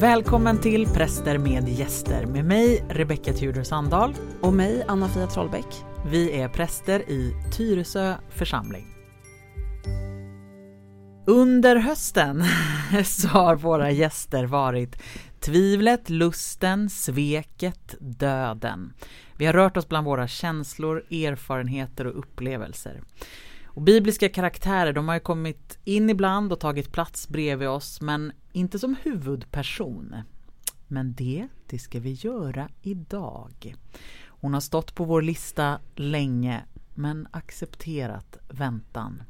Välkommen till Präster med gäster med mig Rebecka Tudor Sandahl och mig Anna-Fia Trollbäck. Vi är präster i Tyresö församling. Under hösten så har våra gäster varit tvivlet, lusten, sveket, döden. Vi har rört oss bland våra känslor, erfarenheter och upplevelser. Och bibliska karaktärer de har ju kommit in ibland och tagit plats bredvid oss men inte som huvudperson. Men det, det ska vi göra idag. Hon har stått på vår lista länge men accepterat väntan.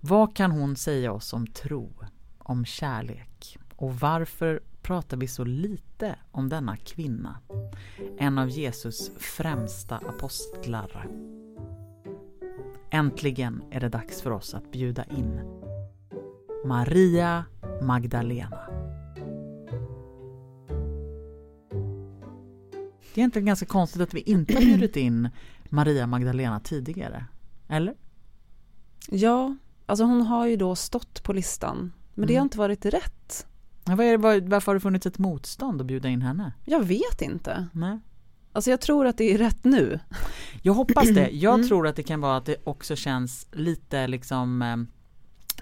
Vad kan hon säga oss om tro, om kärlek och varför pratar vi så lite om denna kvinna? En av Jesus främsta apostlar. Äntligen är det dags för oss att bjuda in Maria Magdalena. Det är egentligen ganska konstigt att vi inte har bjudit in Maria Magdalena tidigare. Eller? Ja, alltså hon har ju då stått på listan. Men det har mm. inte varit rätt. Varför har det funnits ett motstånd att bjuda in henne? Jag vet inte. Nej. Alltså jag tror att det är rätt nu. Jag hoppas det. Jag mm. tror att det kan vara att det också känns lite liksom eh,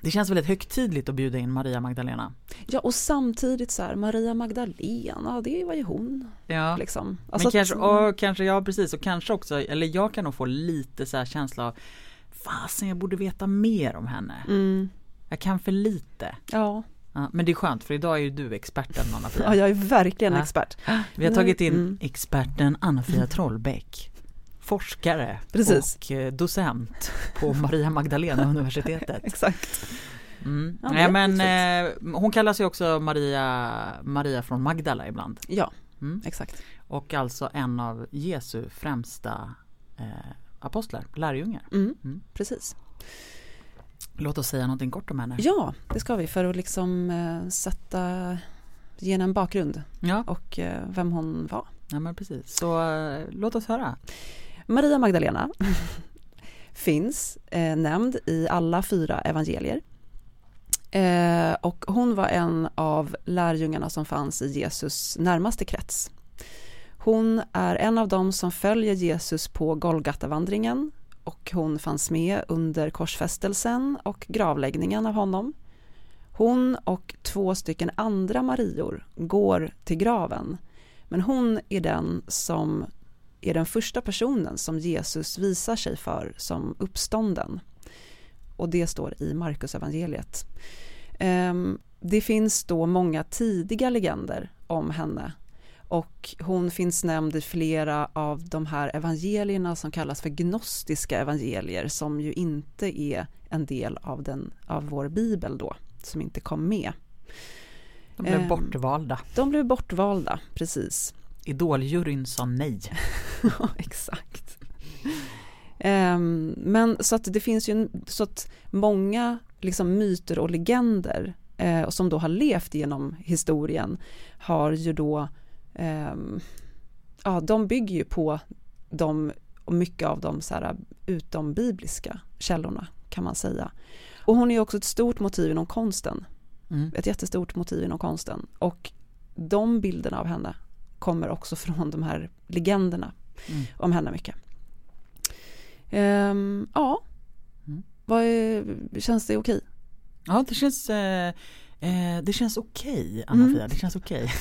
det känns väldigt högtidligt att bjuda in Maria Magdalena. Ja och samtidigt så här Maria Magdalena, det var ju hon. Ja. Liksom. Alltså Men kanske, att, och kanske, ja precis och kanske också, eller jag kan nog få lite så här känsla av Fasen jag borde veta mer om henne. Mm. Jag kan för lite. Ja. Ja, men det är skönt för idag är ju du experten Anna-Fia. Ja, jag är verkligen ja. expert. Vi har tagit in mm. experten Anna-Fia Trollbäck. Forskare Precis. och eh, docent på Maria Magdalena universitetet. Exakt. Mm. Ja, Nej, men eh, hon kallas ju också Maria, Maria från Magdala ibland. Ja, mm. exakt. Och alltså en av Jesu främsta eh, apostlar, lärjungar. Mm. mm. Precis. Låt oss säga någonting kort om henne. Ja, det ska vi för att liksom eh, sätta, ge henne en bakgrund ja. och eh, vem hon var. Ja men precis, så eh, låt oss höra. Maria Magdalena finns eh, nämnd i alla fyra evangelier. Eh, och hon var en av lärjungarna som fanns i Jesus närmaste krets. Hon är en av dem som följer Jesus på Golgatavandringen och hon fanns med under korsfästelsen och gravläggningen av honom. Hon och två stycken andra Marior går till graven men hon är den som är den första personen som Jesus visar sig för som uppstånden. Och det står i Markus evangeliet. Ehm, det finns då många tidiga legender om henne och hon finns nämnd i flera av de här evangelierna som kallas för gnostiska evangelier som ju inte är en del av, den, av vår bibel då, som inte kom med. De blev eh, bortvalda. De blev bortvalda, precis. Idoljuryn sa nej. ja, exakt. Um, men så att det finns ju så att många liksom myter och legender eh, som då har levt genom historien har ju då ja, de bygger ju på de och mycket av de så här utom bibliska källorna kan man säga. Och hon är också ett stort motiv inom konsten. Mm. Ett jättestort motiv inom konsten. Och de bilderna av henne kommer också från de här legenderna mm. om henne mycket. Um, ja, mm. Vad känns det okej? Ja, det känns eh, eh, det känns okej, Anna-Fia, mm. det känns okej.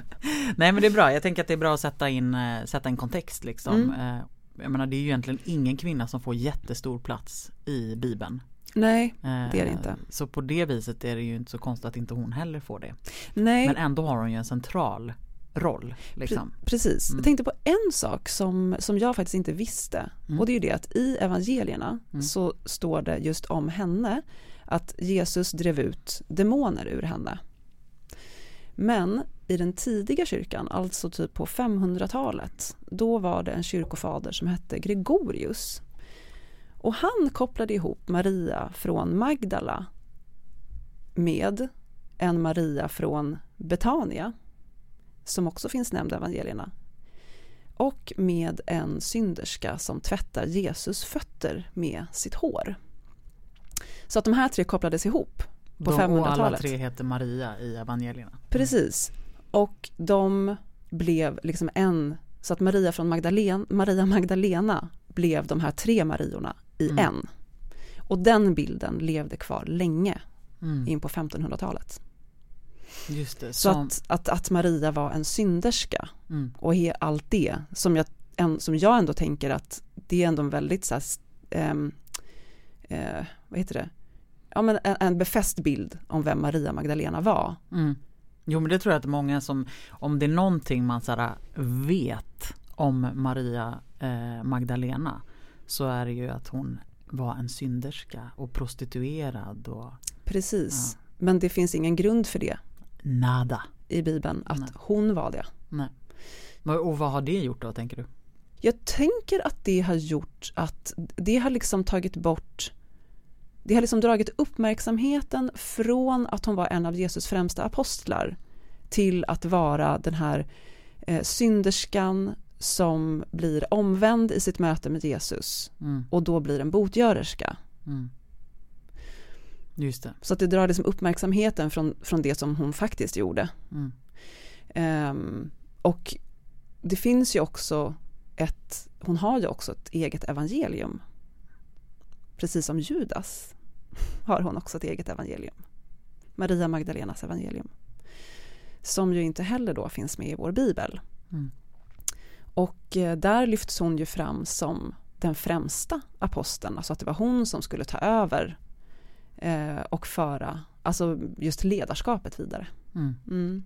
Nej men det är bra, jag tänker att det är bra att sätta in, eh, sätta en kontext liksom. Mm. Eh, jag menar det är ju egentligen ingen kvinna som får jättestor plats i Bibeln. Nej, det är det inte. Så på det viset är det ju inte så konstigt att inte hon heller får det. Nej. Men ändå har hon ju en central roll. Liksom. Precis. Mm. Jag tänkte på en sak som, som jag faktiskt inte visste. Mm. Och det är ju det att i evangelierna mm. så står det just om henne att Jesus drev ut demoner ur henne. Men i den tidiga kyrkan, alltså typ på 500-talet, då var det en kyrkofader som hette Gregorius. Och han kopplade ihop Maria från Magdala med en Maria från Betania som också finns nämnd i evangelierna. Och med en synderska som tvättar Jesus fötter med sitt hår. Så att de här tre kopplades ihop på de, Och alla 500-talet. tre heter Maria i evangelierna. Precis. Och de blev liksom en, så att Maria från Magdalena, Maria Magdalena blev de här tre Mariorna i Mm. en. Och den bilden levde kvar länge Mm. in på 1500-talet. Just det. Så Som, att, att, att Maria var en synderska mm. och he, allt det som jag, en, som jag ändå tänker att det är ändå en väldigt så här, ehm, eh, vad heter det, ja men en, en befäst bild om vem Maria Magdalena var. Mm. Jo men det tror jag att många som, om det är någonting man så vet om Maria eh, Magdalena så är det ju att hon var en synderska och prostituerad och Precis, men det finns ingen grund för det nada. i Bibeln att Nej. hon var det. Nej. Och vad har det gjort då tänker du? Jag tänker att det har gjort att det har liksom tagit bort det har liksom dragit uppmärksamheten från att hon var en av Jesus främsta apostlar till att vara den här eh, synderskan som blir omvänd i sitt möte med Jesus Mm. och då blir en botgörerska. Mm. Just det. Så att det drar liksom uppmärksamheten från, från det som hon faktiskt gjorde. Mm. Ehm, och det finns ju också ett, hon har ju också ett eget evangelium. Precis som Judas har hon också ett eget evangelium. Maria Magdalenas evangelium. Som ju inte heller då finns med i vår bibel. Mm. Och eh, där lyfts hon ju fram som den främsta aposteln, alltså att det var hon som skulle ta över eh, och föra, alltså just ledarskapet vidare. Mm. Mm.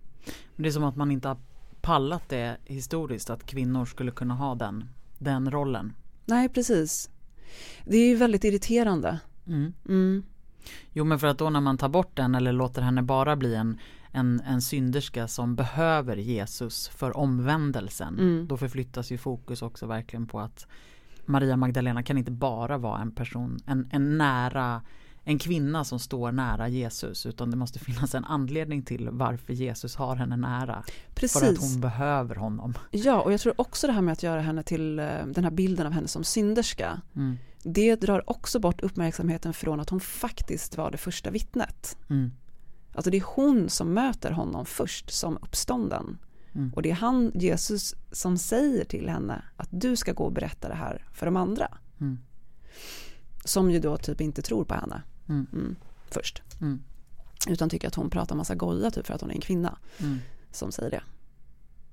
Men Det är som att man inte har pallat det historiskt att kvinnor skulle kunna ha den, den rollen. Nej, precis. Det är ju väldigt irriterande. Mm. Mm. Jo men för att då när man tar bort den eller låter henne bara bli en, en, en synderska som behöver Jesus för omvändelsen. Mm. Då förflyttas ju fokus också verkligen på att Maria Magdalena kan inte bara vara en person, en, en nära en kvinna som står nära Jesus utan det måste finnas en anledning till varför Jesus har henne nära. För att Precis. hon behöver honom. Ja, och jag tror också det här med att göra henne till eh, den här bilden av henne som synderska. Mm. Det drar också bort uppmärksamheten från att hon faktiskt var det första vittnet. Mm. Alltså det är hon som möter honom först som uppstånden. Mm. Och det är han, Jesus, som säger till henne att du ska gå och berätta det här för de andra. Mm. Som ju då typ inte tror på henne Mm. mm, först. Mm. Utan tycker att hon pratar massa goja typ för att hon är en kvinna. Mm. som säger det.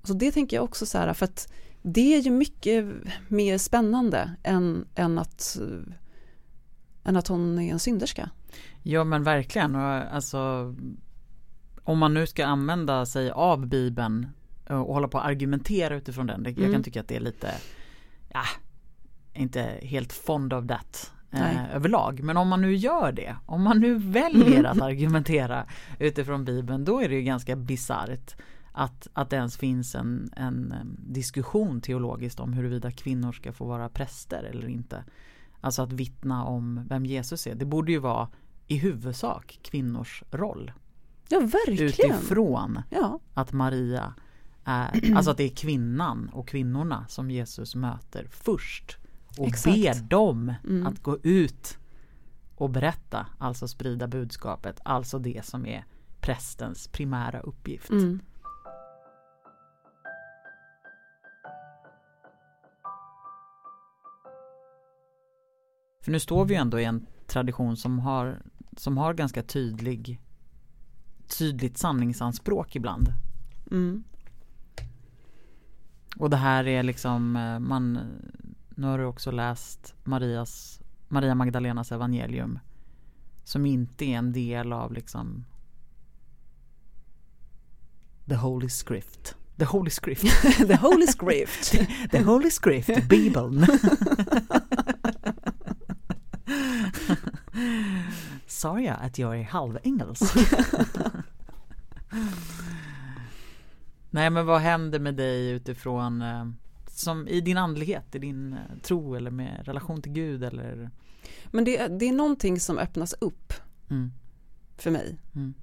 Så det tänker jag också så här, för att det är ju mycket mer spännande än, än, att, än att hon är en synderska. Ja men verkligen. Och alltså, om man nu ska använda sig av Bibeln eh, och hålla på att argumentera utifrån den. Jag Mm. kan tycka att det är lite, ja, inte helt fond of that. Eh, överlag. Men om man nu gör det, om man nu väljer att argumentera utifrån Bibeln, då är det ju ganska bisarrt att, att det ens finns en, en diskussion teologiskt om huruvida kvinnor ska få vara präster eller inte. Alltså att vittna om vem Jesus är. Det borde ju vara i huvudsak kvinnors roll. Ja, verkligen. Utifrån Ja, att Maria är, alltså att det är kvinnan och kvinnorna som Jesus möter först. Och Exakt. ber dem Mm. att gå ut och berätta, alltså sprida budskapet, alltså det som är prästens primära uppgift. mm. För nu står vi ju ändå i en tradition som har, som har ganska tydlig tydligt sanningsanspråk ibland. Mm. Och det här är liksom, eh, man, nu har du också läst Marias, Maria Magdalenas evangelium. Som inte är en del av liksom The Holy Script. The Holy Script. The Holy Script. The Holy Script, Bibeln. Sa jag att jag är halvengelsk? Nej men vad händer med dig utifrån eh, som i din andlighet, i din eh, tro eller med relation till Gud eller? Men det, det är någonting som öppnas upp Mm, för mig. mm,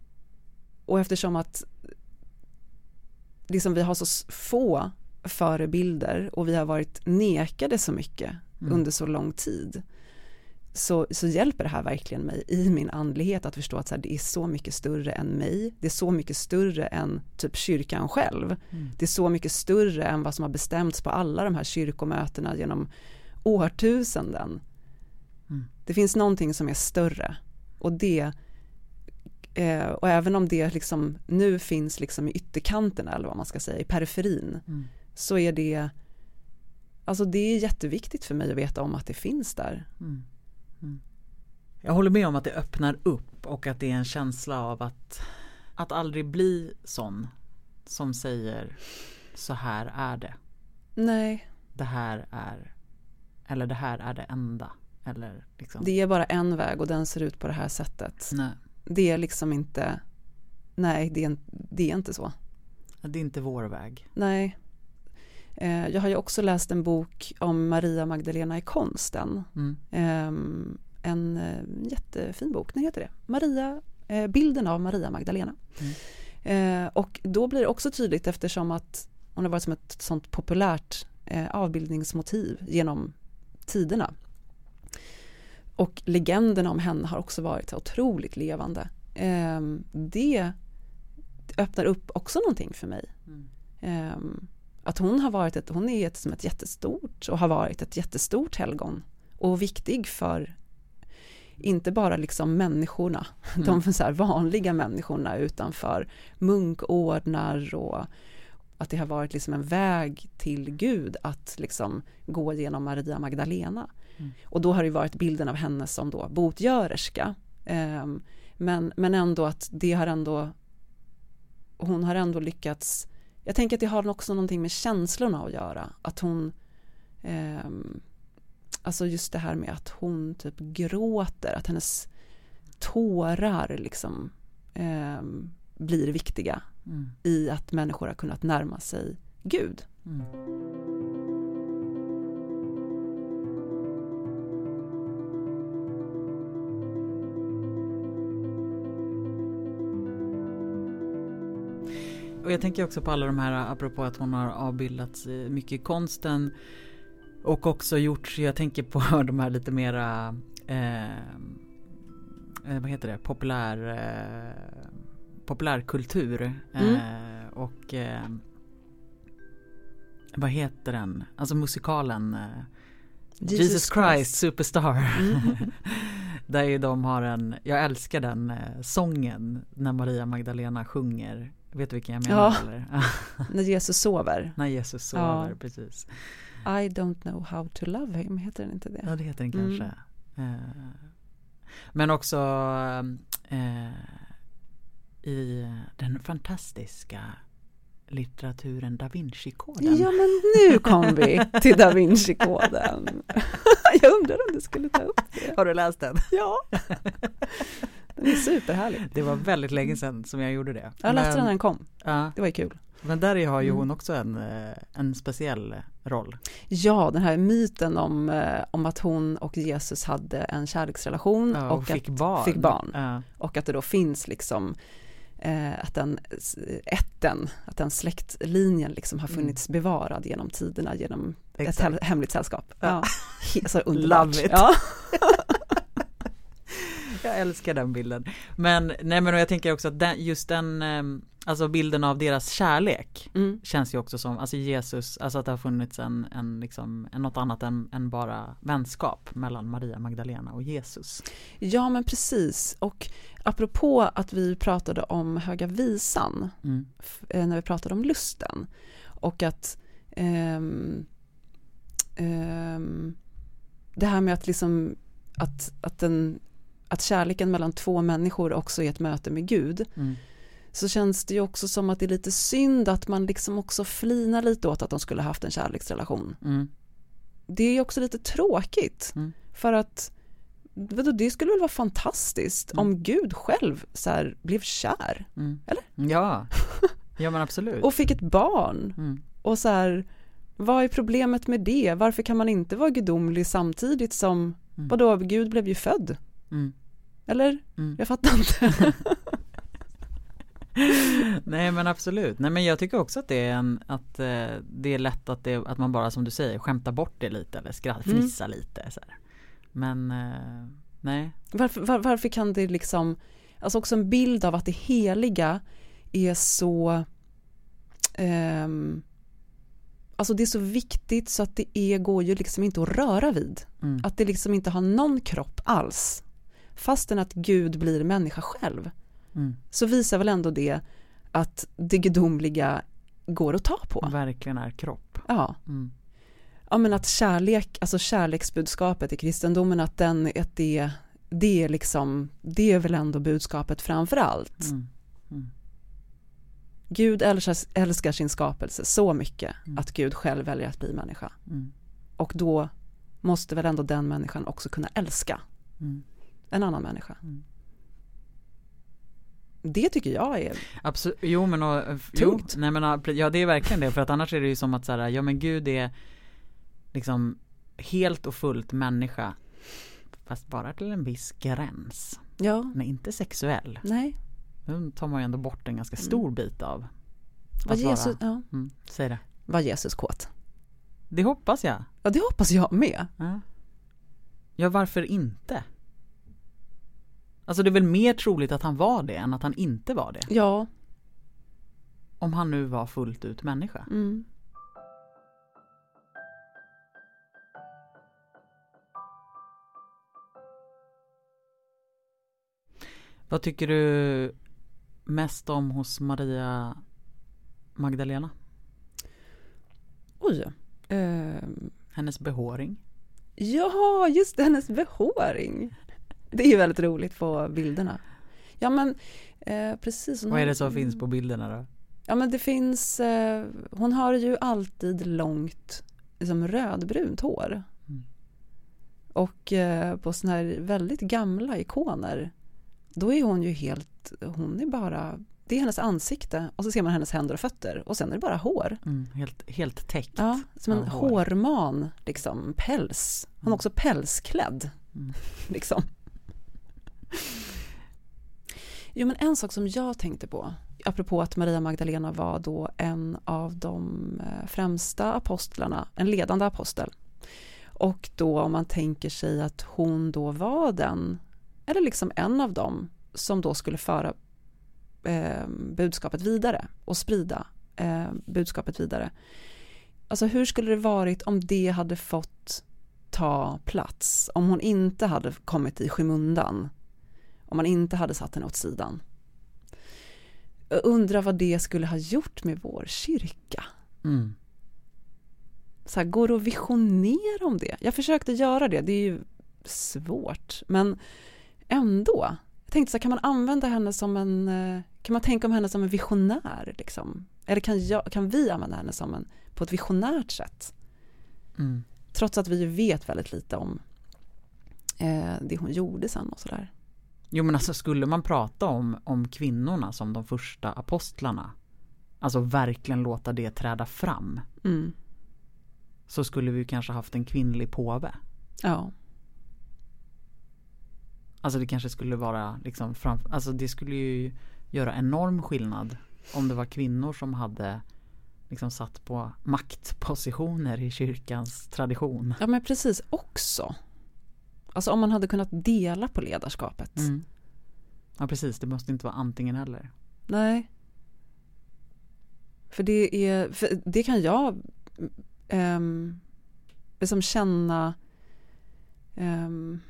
Och eftersom att liksom vi har så få förebilder och vi har varit nekade så mycket Mm. under så lång tid så, så hjälper det här verkligen mig i min andlighet att förstå att så här, det är så mycket större än mig. Det är så mycket större än typ kyrkan själv. Mm. Det är så mycket större än vad som har bestämts på alla de här kyrkomötena genom årtusenden. Mm. Det finns någonting som är större och det eh, och även om det liksom nu finns liksom i ytterkanterna eller vad man ska säga, i periferin Mm. så är det Alltså det är jätteviktigt för mig att veta om att det finns där. Mm. Mm. Jag håller med om att det öppnar upp och att det är en känsla av att, att aldrig bli sån som säger så här är det. Nej, Det här är eller det här är det enda. Eller liksom. det är bara en väg och den ser ut på det här sättet. Nej, Det är liksom inte, nej det är, det är inte så. det är inte vår väg. Nej. Eh, Jag har ju också läst en bok om Maria Magdalena i konsten. Mm. Ehm, En eh, jättefin bok, den heter det. Maria, eh, bilden av Maria Magdalena. Mm. Eh, Och då blir det också tydligt eftersom att hon har varit som ett sånt populärt eh, avbildningsmotiv genom tiderna. Och legenderna om henne har också varit otroligt levande. Ehm, Det öppnar upp också någonting för mig. Mm. Att hon har varit ett, hon är ett, som ett jättestort och har varit ett jättestort helgon och viktig för inte bara liksom människorna, Mm. de så vanliga människorna utan för munkordnar och att det har varit liksom en väg till Gud att liksom gå genom Maria Magdalena. Mm. Och då har det varit bilden av henne som då botgörerska. Ehm, men, men ändå att det har ändå hon har ändå lyckats jag tänker att det har också någonting med känslorna att göra. Att hon ehm, Alltså just det här med att hon typ gråter, att hennes tårar liksom ehm, blir viktiga Mm. i att människor har kunnat närma sig Gud. Mm. Och jag tänker också på alla de här, apropå att hon har avbildats eh, mycket i konsten och också gjort, jag tänker på de här lite mera, eh, eh, vad heter det, populär, eh, populärkultur. Eh, och eh, vad heter den, alltså musikalen eh, Jesus, Christ, Superstar. Mm. Där ju de har en, jag älskar den sången när Maria Magdalena sjunger. Vet du vilken jag menar Ja. eller? När Jesus sover. när Jesus sover, Ja. precis. I don't know how to love him, heter den inte det? Ja det heter den Mm. kanske. Eh, men också eh, i den fantastiska litteraturen Da Vinci-koden. Ja men nu kom vi till Da Vinci-koden. Jag undrar om du skulle ta upp det. Har du läst den? Ja. Den är superhärlig. Det var väldigt länge sedan som jag gjorde det. Jag läste den när den kom. ja, Det var ju kul. men där har ju Mm. hon också en, eh, en speciell roll. Ja, den här myten om, eh, om att hon och Jesus hade en kärleksrelation Ja, och, och fick att, barn. fick barn. Ja. och att det då finns liksom eh, att den ätten, att den släktlinjen liksom har Mm. funnits bevarad genom tiderna genom ett Exakt. hem- hemligt sällskap. Ja. Så underbart. Love it. Ja. Jag älskar den bilden. Men nej men och jag tänker också att den, just den, ehm, alltså bilden av deras kärlek Mm. känns ju också som, alltså Jesus, alltså att det har funnits en, en liksom, något annat än, än bara vänskap mellan Maria Magdalena och Jesus. ja, men precis. Och apropå att vi pratade om Höga Visan, Mm. eh, när vi pratade om lusten och att ehm, det här med att liksom att, att, den, att kärleken mellan två människor också är ett möte med Gud Mm. så känns det ju också som att det är lite synd att man liksom också flinar lite åt att de skulle haft en kärleksrelation. Mm. Det är också lite tråkigt Mm. för att vadå, det skulle väl vara fantastiskt Mm. om Gud själv så här, blev kär Mm. Eller? Ja, ja men absolut. och fick ett barn Mm. och så här, vad är problemet med det? Varför kan man inte vara gudomlig samtidigt som, Mm. vadå, Gud blev ju född? Mm. Eller? Mm. Jag fattar inte. Nej men absolut. Nej men jag tycker också att det är en, att eh, det är lätt att, det, att man bara som du säger skämtar bort det lite eller skratt, Mm. lite så här. Men eh, nej. Varför, var, varför kan det liksom, alltså också en bild av att det heliga är så, ehm, alltså det är så viktigt så att det är, går ju liksom inte att röra vid. Mm. Att det liksom inte har någon kropp alls. Fastän att Gud blir människa själv. Mm. Så visar väl ändå det att det gudomliga går att ta på. Verkligen är kropp. Ja. Mm. ja, men att kärlek, alltså kärleksbudskapet i kristendomen, att den, att det, det är liksom, det är väl ändå budskapet framför allt. Mm. Mm. Gud älskar, älskar sin skapelse så mycket Mm. att Gud själv väljer att bli människa. Mm. Och då måste väl ändå den människan också kunna älska Mm. En annan människa. Mm. Det tycker jag är, Absolut, jo men och, Tungt. Jo, nej men ja det är verkligen det för att annars är det ju som att så här, ja men gud är liksom helt och fullt människa fast bara till en viss gräns. ja, Men inte sexuell. nej. Då tar man ju ändå bort en ganska stor bit av vara- Jesus, ja, mm, Säg det. var Jesus kåt? Det hoppas jag. Ja, det hoppas jag med. Ja. ja, varför inte? Alltså det är väl mer troligt att han var det än att han inte var det. Ja, Om han nu var fullt ut människa. mm. Vad tycker du mest om hos Maria Magdalena? oj. Ehm, Hennes behåring? Ja, just det, hennes behåring. Det är ju väldigt roligt på bilderna. Ja men eh, precis. Vad är det som finns på bilderna då? Ja men det finns, eh, hon har ju alltid långt liksom rödbrunt hår. Mm. Och eh, på såna här väldigt gamla ikoner, då är hon ju helt, hon är bara, det är hennes ansikte och så ser man hennes händer och fötter och sen är det bara hår. Mm, helt, helt täckt. Ja, som en hår. hårman, liksom, päls. Hon är Mm. också pälsklädd. Mm. Liksom. Jo, men en sak som jag tänkte på, apropå att Maria Magdalena var då en av de eh, främsta apostlarna, en ledande apostel. Och då om man tänker sig att hon då var den, eller liksom en av dem, som då skulle föra eh, budskapet vidare och sprida eh, budskapet vidare. Alltså hur skulle det varit om det hade fått ta plats? Om hon inte hade kommit i skymundan? Om man inte hade satt henne åt sidan? Jag undrar vad det skulle ha gjort med vår kyrka? Mm. Så här, går det att visionera om det? Jag försökte göra det, det är ju svårt, men ändå. Jag tänkte så här, kan man använda henne som en, eh, kan man tänka om henne som en visionär liksom? Eller kan, jag, kan vi använda henne som en, på ett visionärt sätt? Mm. Trots att vi vet väldigt lite om eh, det hon gjorde sen och sådär. Jo men alltså skulle man prata om, om kvinnorna som de första apostlarna Alltså verkligen låta det träda fram Mm. Så skulle vi kanske haft en kvinnlig påve Ja, Alltså det kanske skulle vara liksom fram, Alltså det skulle ju göra enorm skillnad Om det var kvinnor som hade Liksom satt på maktpositioner i kyrkans tradition ja men precis också. Alltså om man hade kunnat dela på ledarskapet. mm. Ja precis, det måste inte vara antingen eller Nej. För det är, för det kan jag um, liksom känna ehm,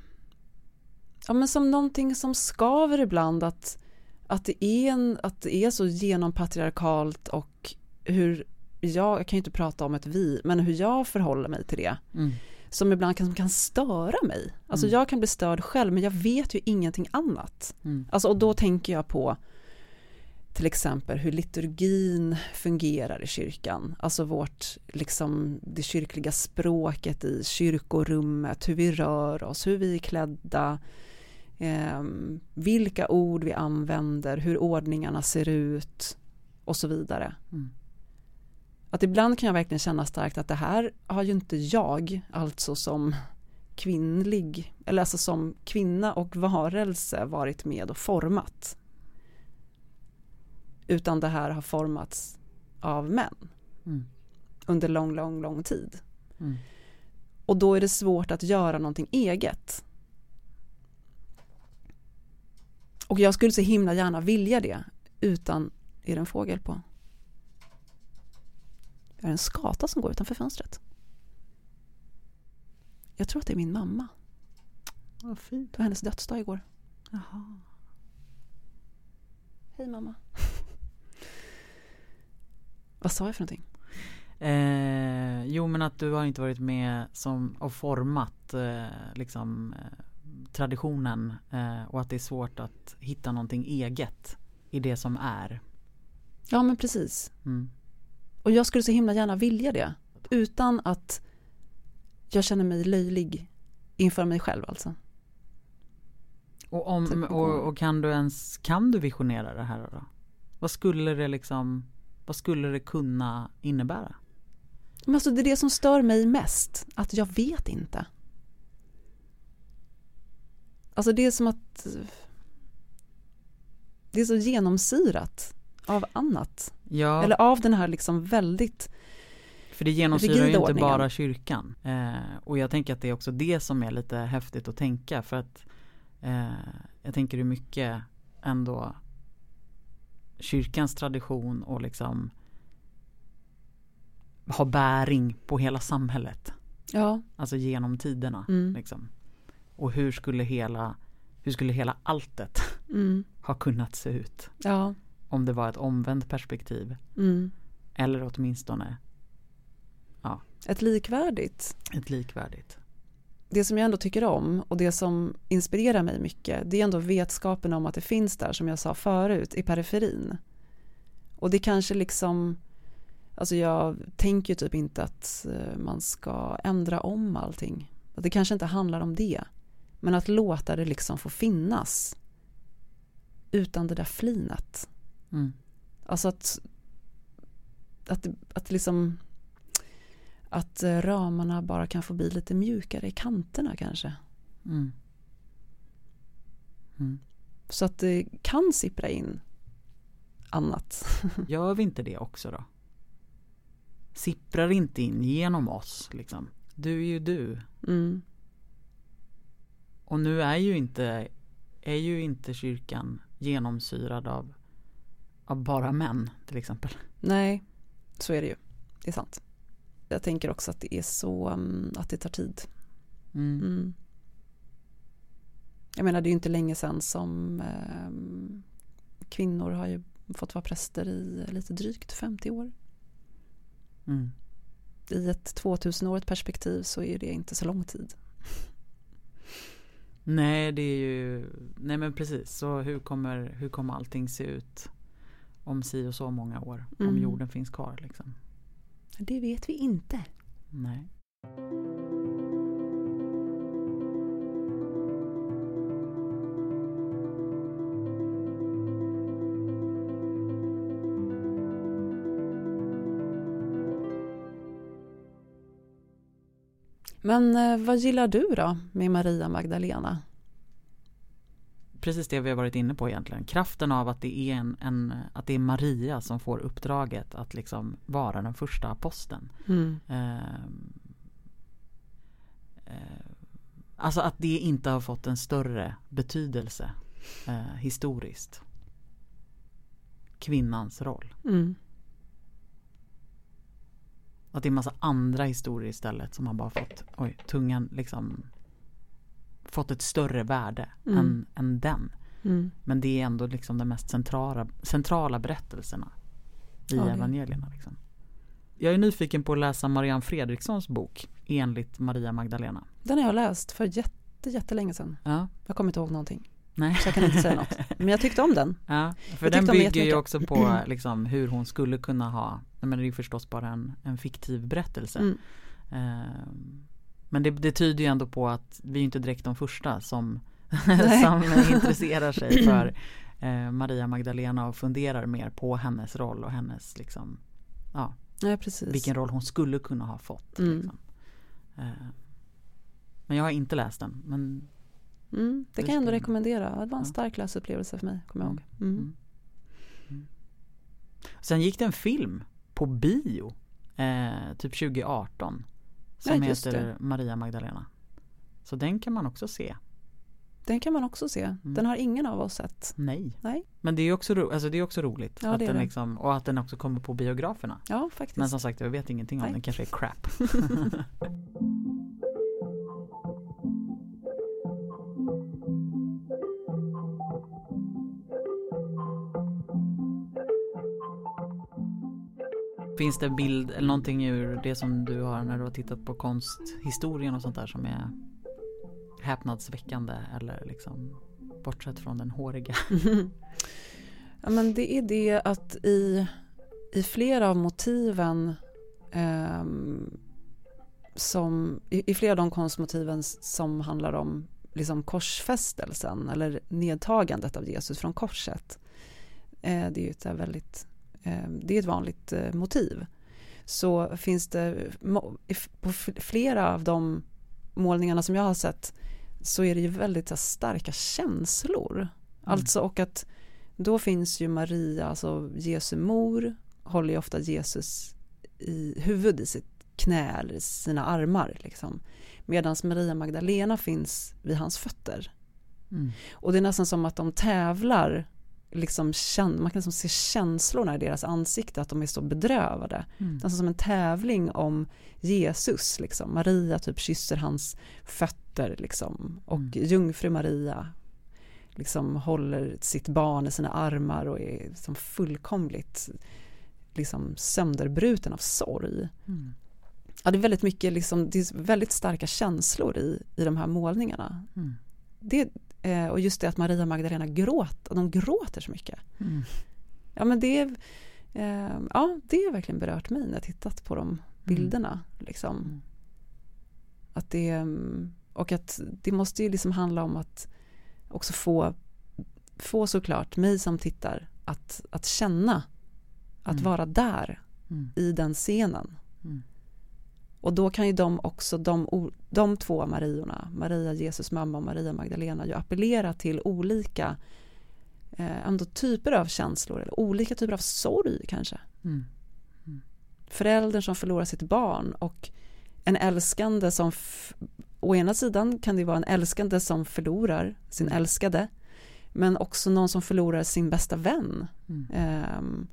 ja, men som någonting som skaver ibland att, att, det är en, att det är så genompatriarkalt och hur jag, jag kan ju inte prata om ett vi, men hur jag förhåller mig till det mm. Som ibland kan, som kan störa mig. Alltså Mm. jag kan bli störd själv men jag vet ju ingenting annat. Mm. Alltså, och då tänker jag på till exempel hur liturgin fungerar i kyrkan. Alltså vårt, liksom det kyrkliga språket i kyrkorummet, hur vi rör oss, hur vi är klädda, eh, vilka ord vi använder, hur ordningarna ser ut och så vidare. Mm. Att ibland kan jag verkligen känna starkt att det här har ju inte jag, alltså som kvinnlig, eller alltså som kvinna och varelse varit med och format. Utan det här har formats av män Mm. under lång, lång, lång tid. Mm. Och då är det svårt att göra någonting eget. Och jag skulle så himla gärna vilja det utan, är det en fågel på? Är det en skata som går utanför fönstret? Jag tror att det är min mamma. Vad fint. Det var hennes dödsdag igår. Jaha. Hej mamma. Vad sa jag för någonting? Eh, jo men att du har inte varit med som och format eh, liksom eh, traditionen eh, och att det är svårt att hitta någonting eget i det som är. Ja men precis. Mm. Och jag skulle så himla gärna vilja det. Utan att jag känner mig löjlig inför mig själv alltså. Och, om, Typ och, och kan du ens kan du visionera det här då? Vad skulle det liksom vad skulle det kunna innebära? Men alltså det är det som stör mig mest, att jag vet inte. Alltså det är som att det är så genomsyrat av annat. Ja, Eller av den här liksom väldigt, för det genomsyrar ju inte ordningen. bara kyrkan. Eh, och jag tänker att det är också det som är lite häftigt att tänka för att eh, jag tänker hur mycket ändå kyrkans tradition och liksom har bäring på hela samhället. ja, Alltså genom tiderna. mm, Liksom. Och hur skulle hela hur skulle hela alltet mm, ha kunnat se ut ja, om det var ett omvänt perspektiv mm. eller åtminstone Ett likvärdigt. ett likvärdigt. Det som jag ändå tycker om och det som inspirerar mig mycket, det är ändå vetskapen om att det finns där, som jag sa förut, i periferin. Och det kanske liksom, alltså jag tänker typ inte att eh, man ska ändra om allting. Det kanske inte handlar om det. Men att låta det liksom få finnas utan det där flinet. Mm. Alltså att, att, att liksom att eh, ramarna bara kan få bli lite mjukare i kanterna kanske. Mm. Mm. Så att det kan sippra in annat. Gör vi inte det också då? Sipprar inte in genom oss liksom. Du är ju du. Mm. Och nu är ju inte, är ju inte kyrkan genomsyrad av, av bara män till exempel. Nej, så är det ju. Det är sant. Jag tänker också att det är så mm, att det tar tid. Mm. Mm. Jag menar det är ju inte länge sedan som ehm, kvinnor har ju fått vara präster i lite drygt 50 år. Mm. I ett 2000-årigt perspektiv så är det inte så lång tid. Nej det är ju, nej men precis så hur kommer, hur kommer allting se ut om si och så många år? Om Mm. jorden finns kvar liksom. Det vet vi inte. Nej. Men eh, vad gillar du då med Maria Magdalena? Precis det vi har varit inne på egentligen. Kraften av att det är, en, en, att det är Maria som får uppdraget att liksom vara den första aposteln. Mm. Ehm, eh, alltså att det inte har fått en större betydelse eh, historiskt. Kvinnans roll. Mm. Att det är massa andra historier istället som har bara fått, oj, tungan liksom fått ett större värde Mm. än, än den. Mm. Men det är ändå liksom de mest centrala, centrala berättelserna i det- evangelierna. Liksom. Jag är nyfiken på att läsa Marianne Fredrikssons bok Enligt Maria Magdalena. Den har jag läst för jätte, jättelänge sedan. Ja, Jag kommer inte ihåg någonting. nej. Så jag kan inte säga något. Men jag tyckte om den. Ja, för den bygger ju också på liksom, hur hon skulle kunna ha, men det är ju förstås bara en, en fiktiv berättelse. Mm. Ehm, men det, det tyder ju ändå på att vi är inte direkt de första som, som intresserar sig för eh, Maria Magdalena och funderar mer på hennes roll och hennes liksom, ja, precis. vilken roll hon skulle kunna ha fått. Mm. Liksom. Eh, men jag har inte läst den. Men, Mm, det kan jag ändå rekommendera. Det var en Ja. stark läsupplevelse för mig, kommer jag ihåg. Mm. Mm. Mm. Sen gick det en film på bio, eh, typ 2018, som just heter. Maria Magdalena. Så den kan man också se. Den kan man också se. Mm. Den har ingen av oss sett. Nej. Nej. Men det är också, ro- alltså det är också roligt. Ja, att den liksom, och att den också kommer på biograferna. Ja, faktiskt. Men som sagt, jag vet ingenting om Nej. den. kanske är crap. Finns det en bild eller någonting ur det som du har när du har tittat på konsthistorien och sånt där som är häpnadsväckande eller liksom bortsett från den håriga? ja, men det är det att i, i flera av motiven eh, som, i, i flera av de konstmotiven som handlar om liksom korsfästelsen eller nedtagandet av Jesus från korset. Eh, det är ju ett väldigt, det är ett vanligt eh, motiv. Så finns det på flera av de målningarna som jag har sett så är det ju väldigt starka känslor. Alltså och att då finns ju Maria, alltså Jesu mor, håller ju ofta Jesus i huvud i sitt knä eller i sina armar. Liksom. Medan Maria Magdalena finns vid hans fötter. Mm. Och det är nästan som att de tävlar, liksom, kän- man kan liksom se känslorna i deras ansikte, att de är så bedrövade. Mm. Nästan som en tävling om Jesus. Liksom. Maria typ kysser hans fötter liksom. och Mm. jungfru Maria liksom håller sitt barn i sina armar och är liksom fullkomligt liksom sönderbruten av sorg. Mm. Ja, det är väldigt mycket, liksom, det är väldigt starka känslor i, i de här målningarna. Mm. Det, eh, och just det att Maria Magdalena gråter, de gråter så mycket. Mm. Ja, men det, eh, ja, det har verkligen berört mig när jag tittat på de bilderna. Liksom. Mm. Att det, mm, och att det måste ju liksom handla om att också få, få såklart mig som tittar att, att känna, att Mm. vara där Mm. i den scenen. Mm. Och då kan ju de också, de, de två Mariorna, Maria Jesus mamma och Maria Magdalena, ju appellera till olika eh, ändå typer av känslor, eller olika typer av sorg kanske. Mm. Föräldern som förlorar sitt barn och en älskande som, å ena sidan kan det vara en älskande som förlorar sin älskade, men också någon som förlorar sin bästa vän. Mm. Ehm,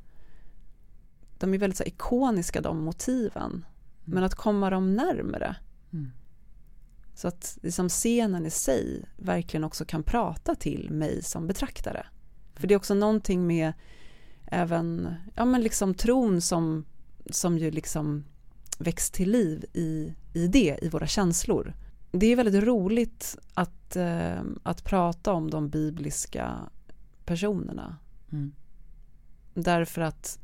de är väldigt så här, ikoniska de motiven. Men att komma dem närmare. Mm. Så att liksom scenen i sig verkligen också kan prata till mig som betraktare. För det är också någonting med även ja, men liksom tron som, som ju liksom väcks till liv i, i det, i våra känslor. Det är väldigt roligt att, eh, att prata om de bibliska personerna. Mm. Därför att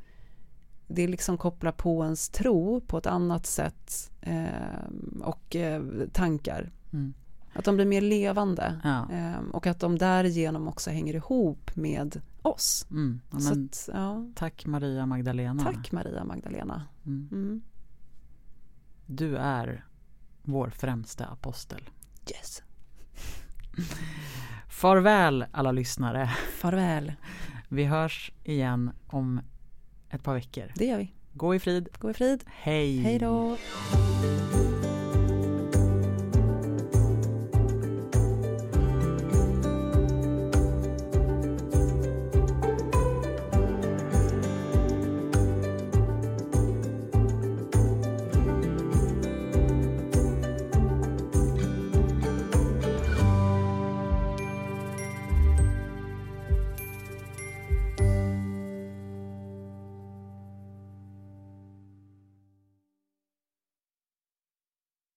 det liksom kopplar på ens tro på ett annat sätt eh, och eh, tankar. Mm. Att de blir mer levande Ja. eh, och att de därigenom också hänger ihop med oss. Mm. Ja, men, att, ja, tack Maria Magdalena. tack Maria Magdalena. Mm. Mm. Du är vår främsta apostel. Yes. Farväl alla lyssnare. Farväl, Vi hörs igen om ett par veckor. det gör vi. Gå i frid. Gå i frid. Hej. Hej då.